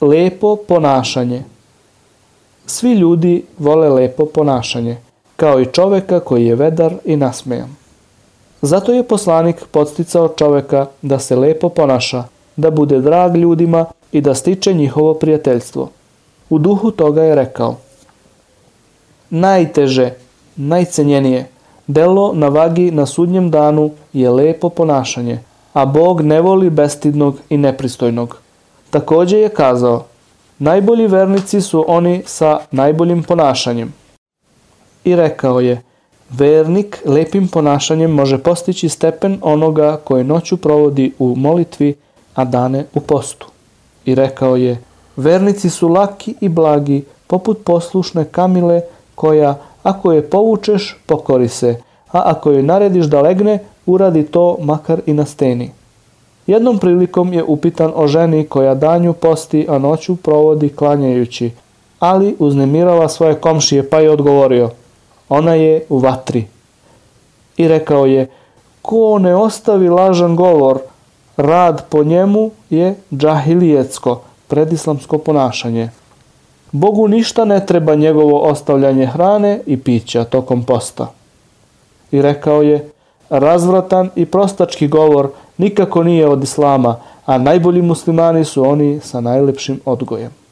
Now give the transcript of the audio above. Lepo ponašanje Svi ljudi vole lepo ponašanje, kao i čoveka koji je vedar i nasmejan. Zato je poslanik podsticao čoveka da se lepo ponaša, da bude drag ljudima i da stiče njihovo prijateljstvo. U duhu toga je rekao Najteže, najcenjenije, delo na vagi na sudnjem danu je lepo ponašanje, a Bog ne voli bestidnog i nepristojnog – Takođe je kazao, najbolji vernici su oni sa najboljim ponašanjem. I rekao je, vernik lepim ponašanjem može postići stepen onoga koji noću provodi u molitvi, a dane u postu. I rekao je, vernici su laki i blagi, poput poslušne kamile koja, ako je povučeš, pokori se, a ako joj narediš da legne, uradi to makar i na steni. Jednom prilikom je upitan o ženi koja danju posti, a noću provodi klanjajući, ali uznemirala svoje komšije pa je odgovorio ona je u vatri. I rekao je, ko ne ostavi lažan govor, rad po njemu je džahilijetsko, predislamsko ponašanje. Bogu ništa ne treba njegovo ostavljanje hrane i pića tokom posta. I rekao je, razvratan i prostački govor nikako nije od islama, a najbolji muslimani su oni sa najlepšim odgojem.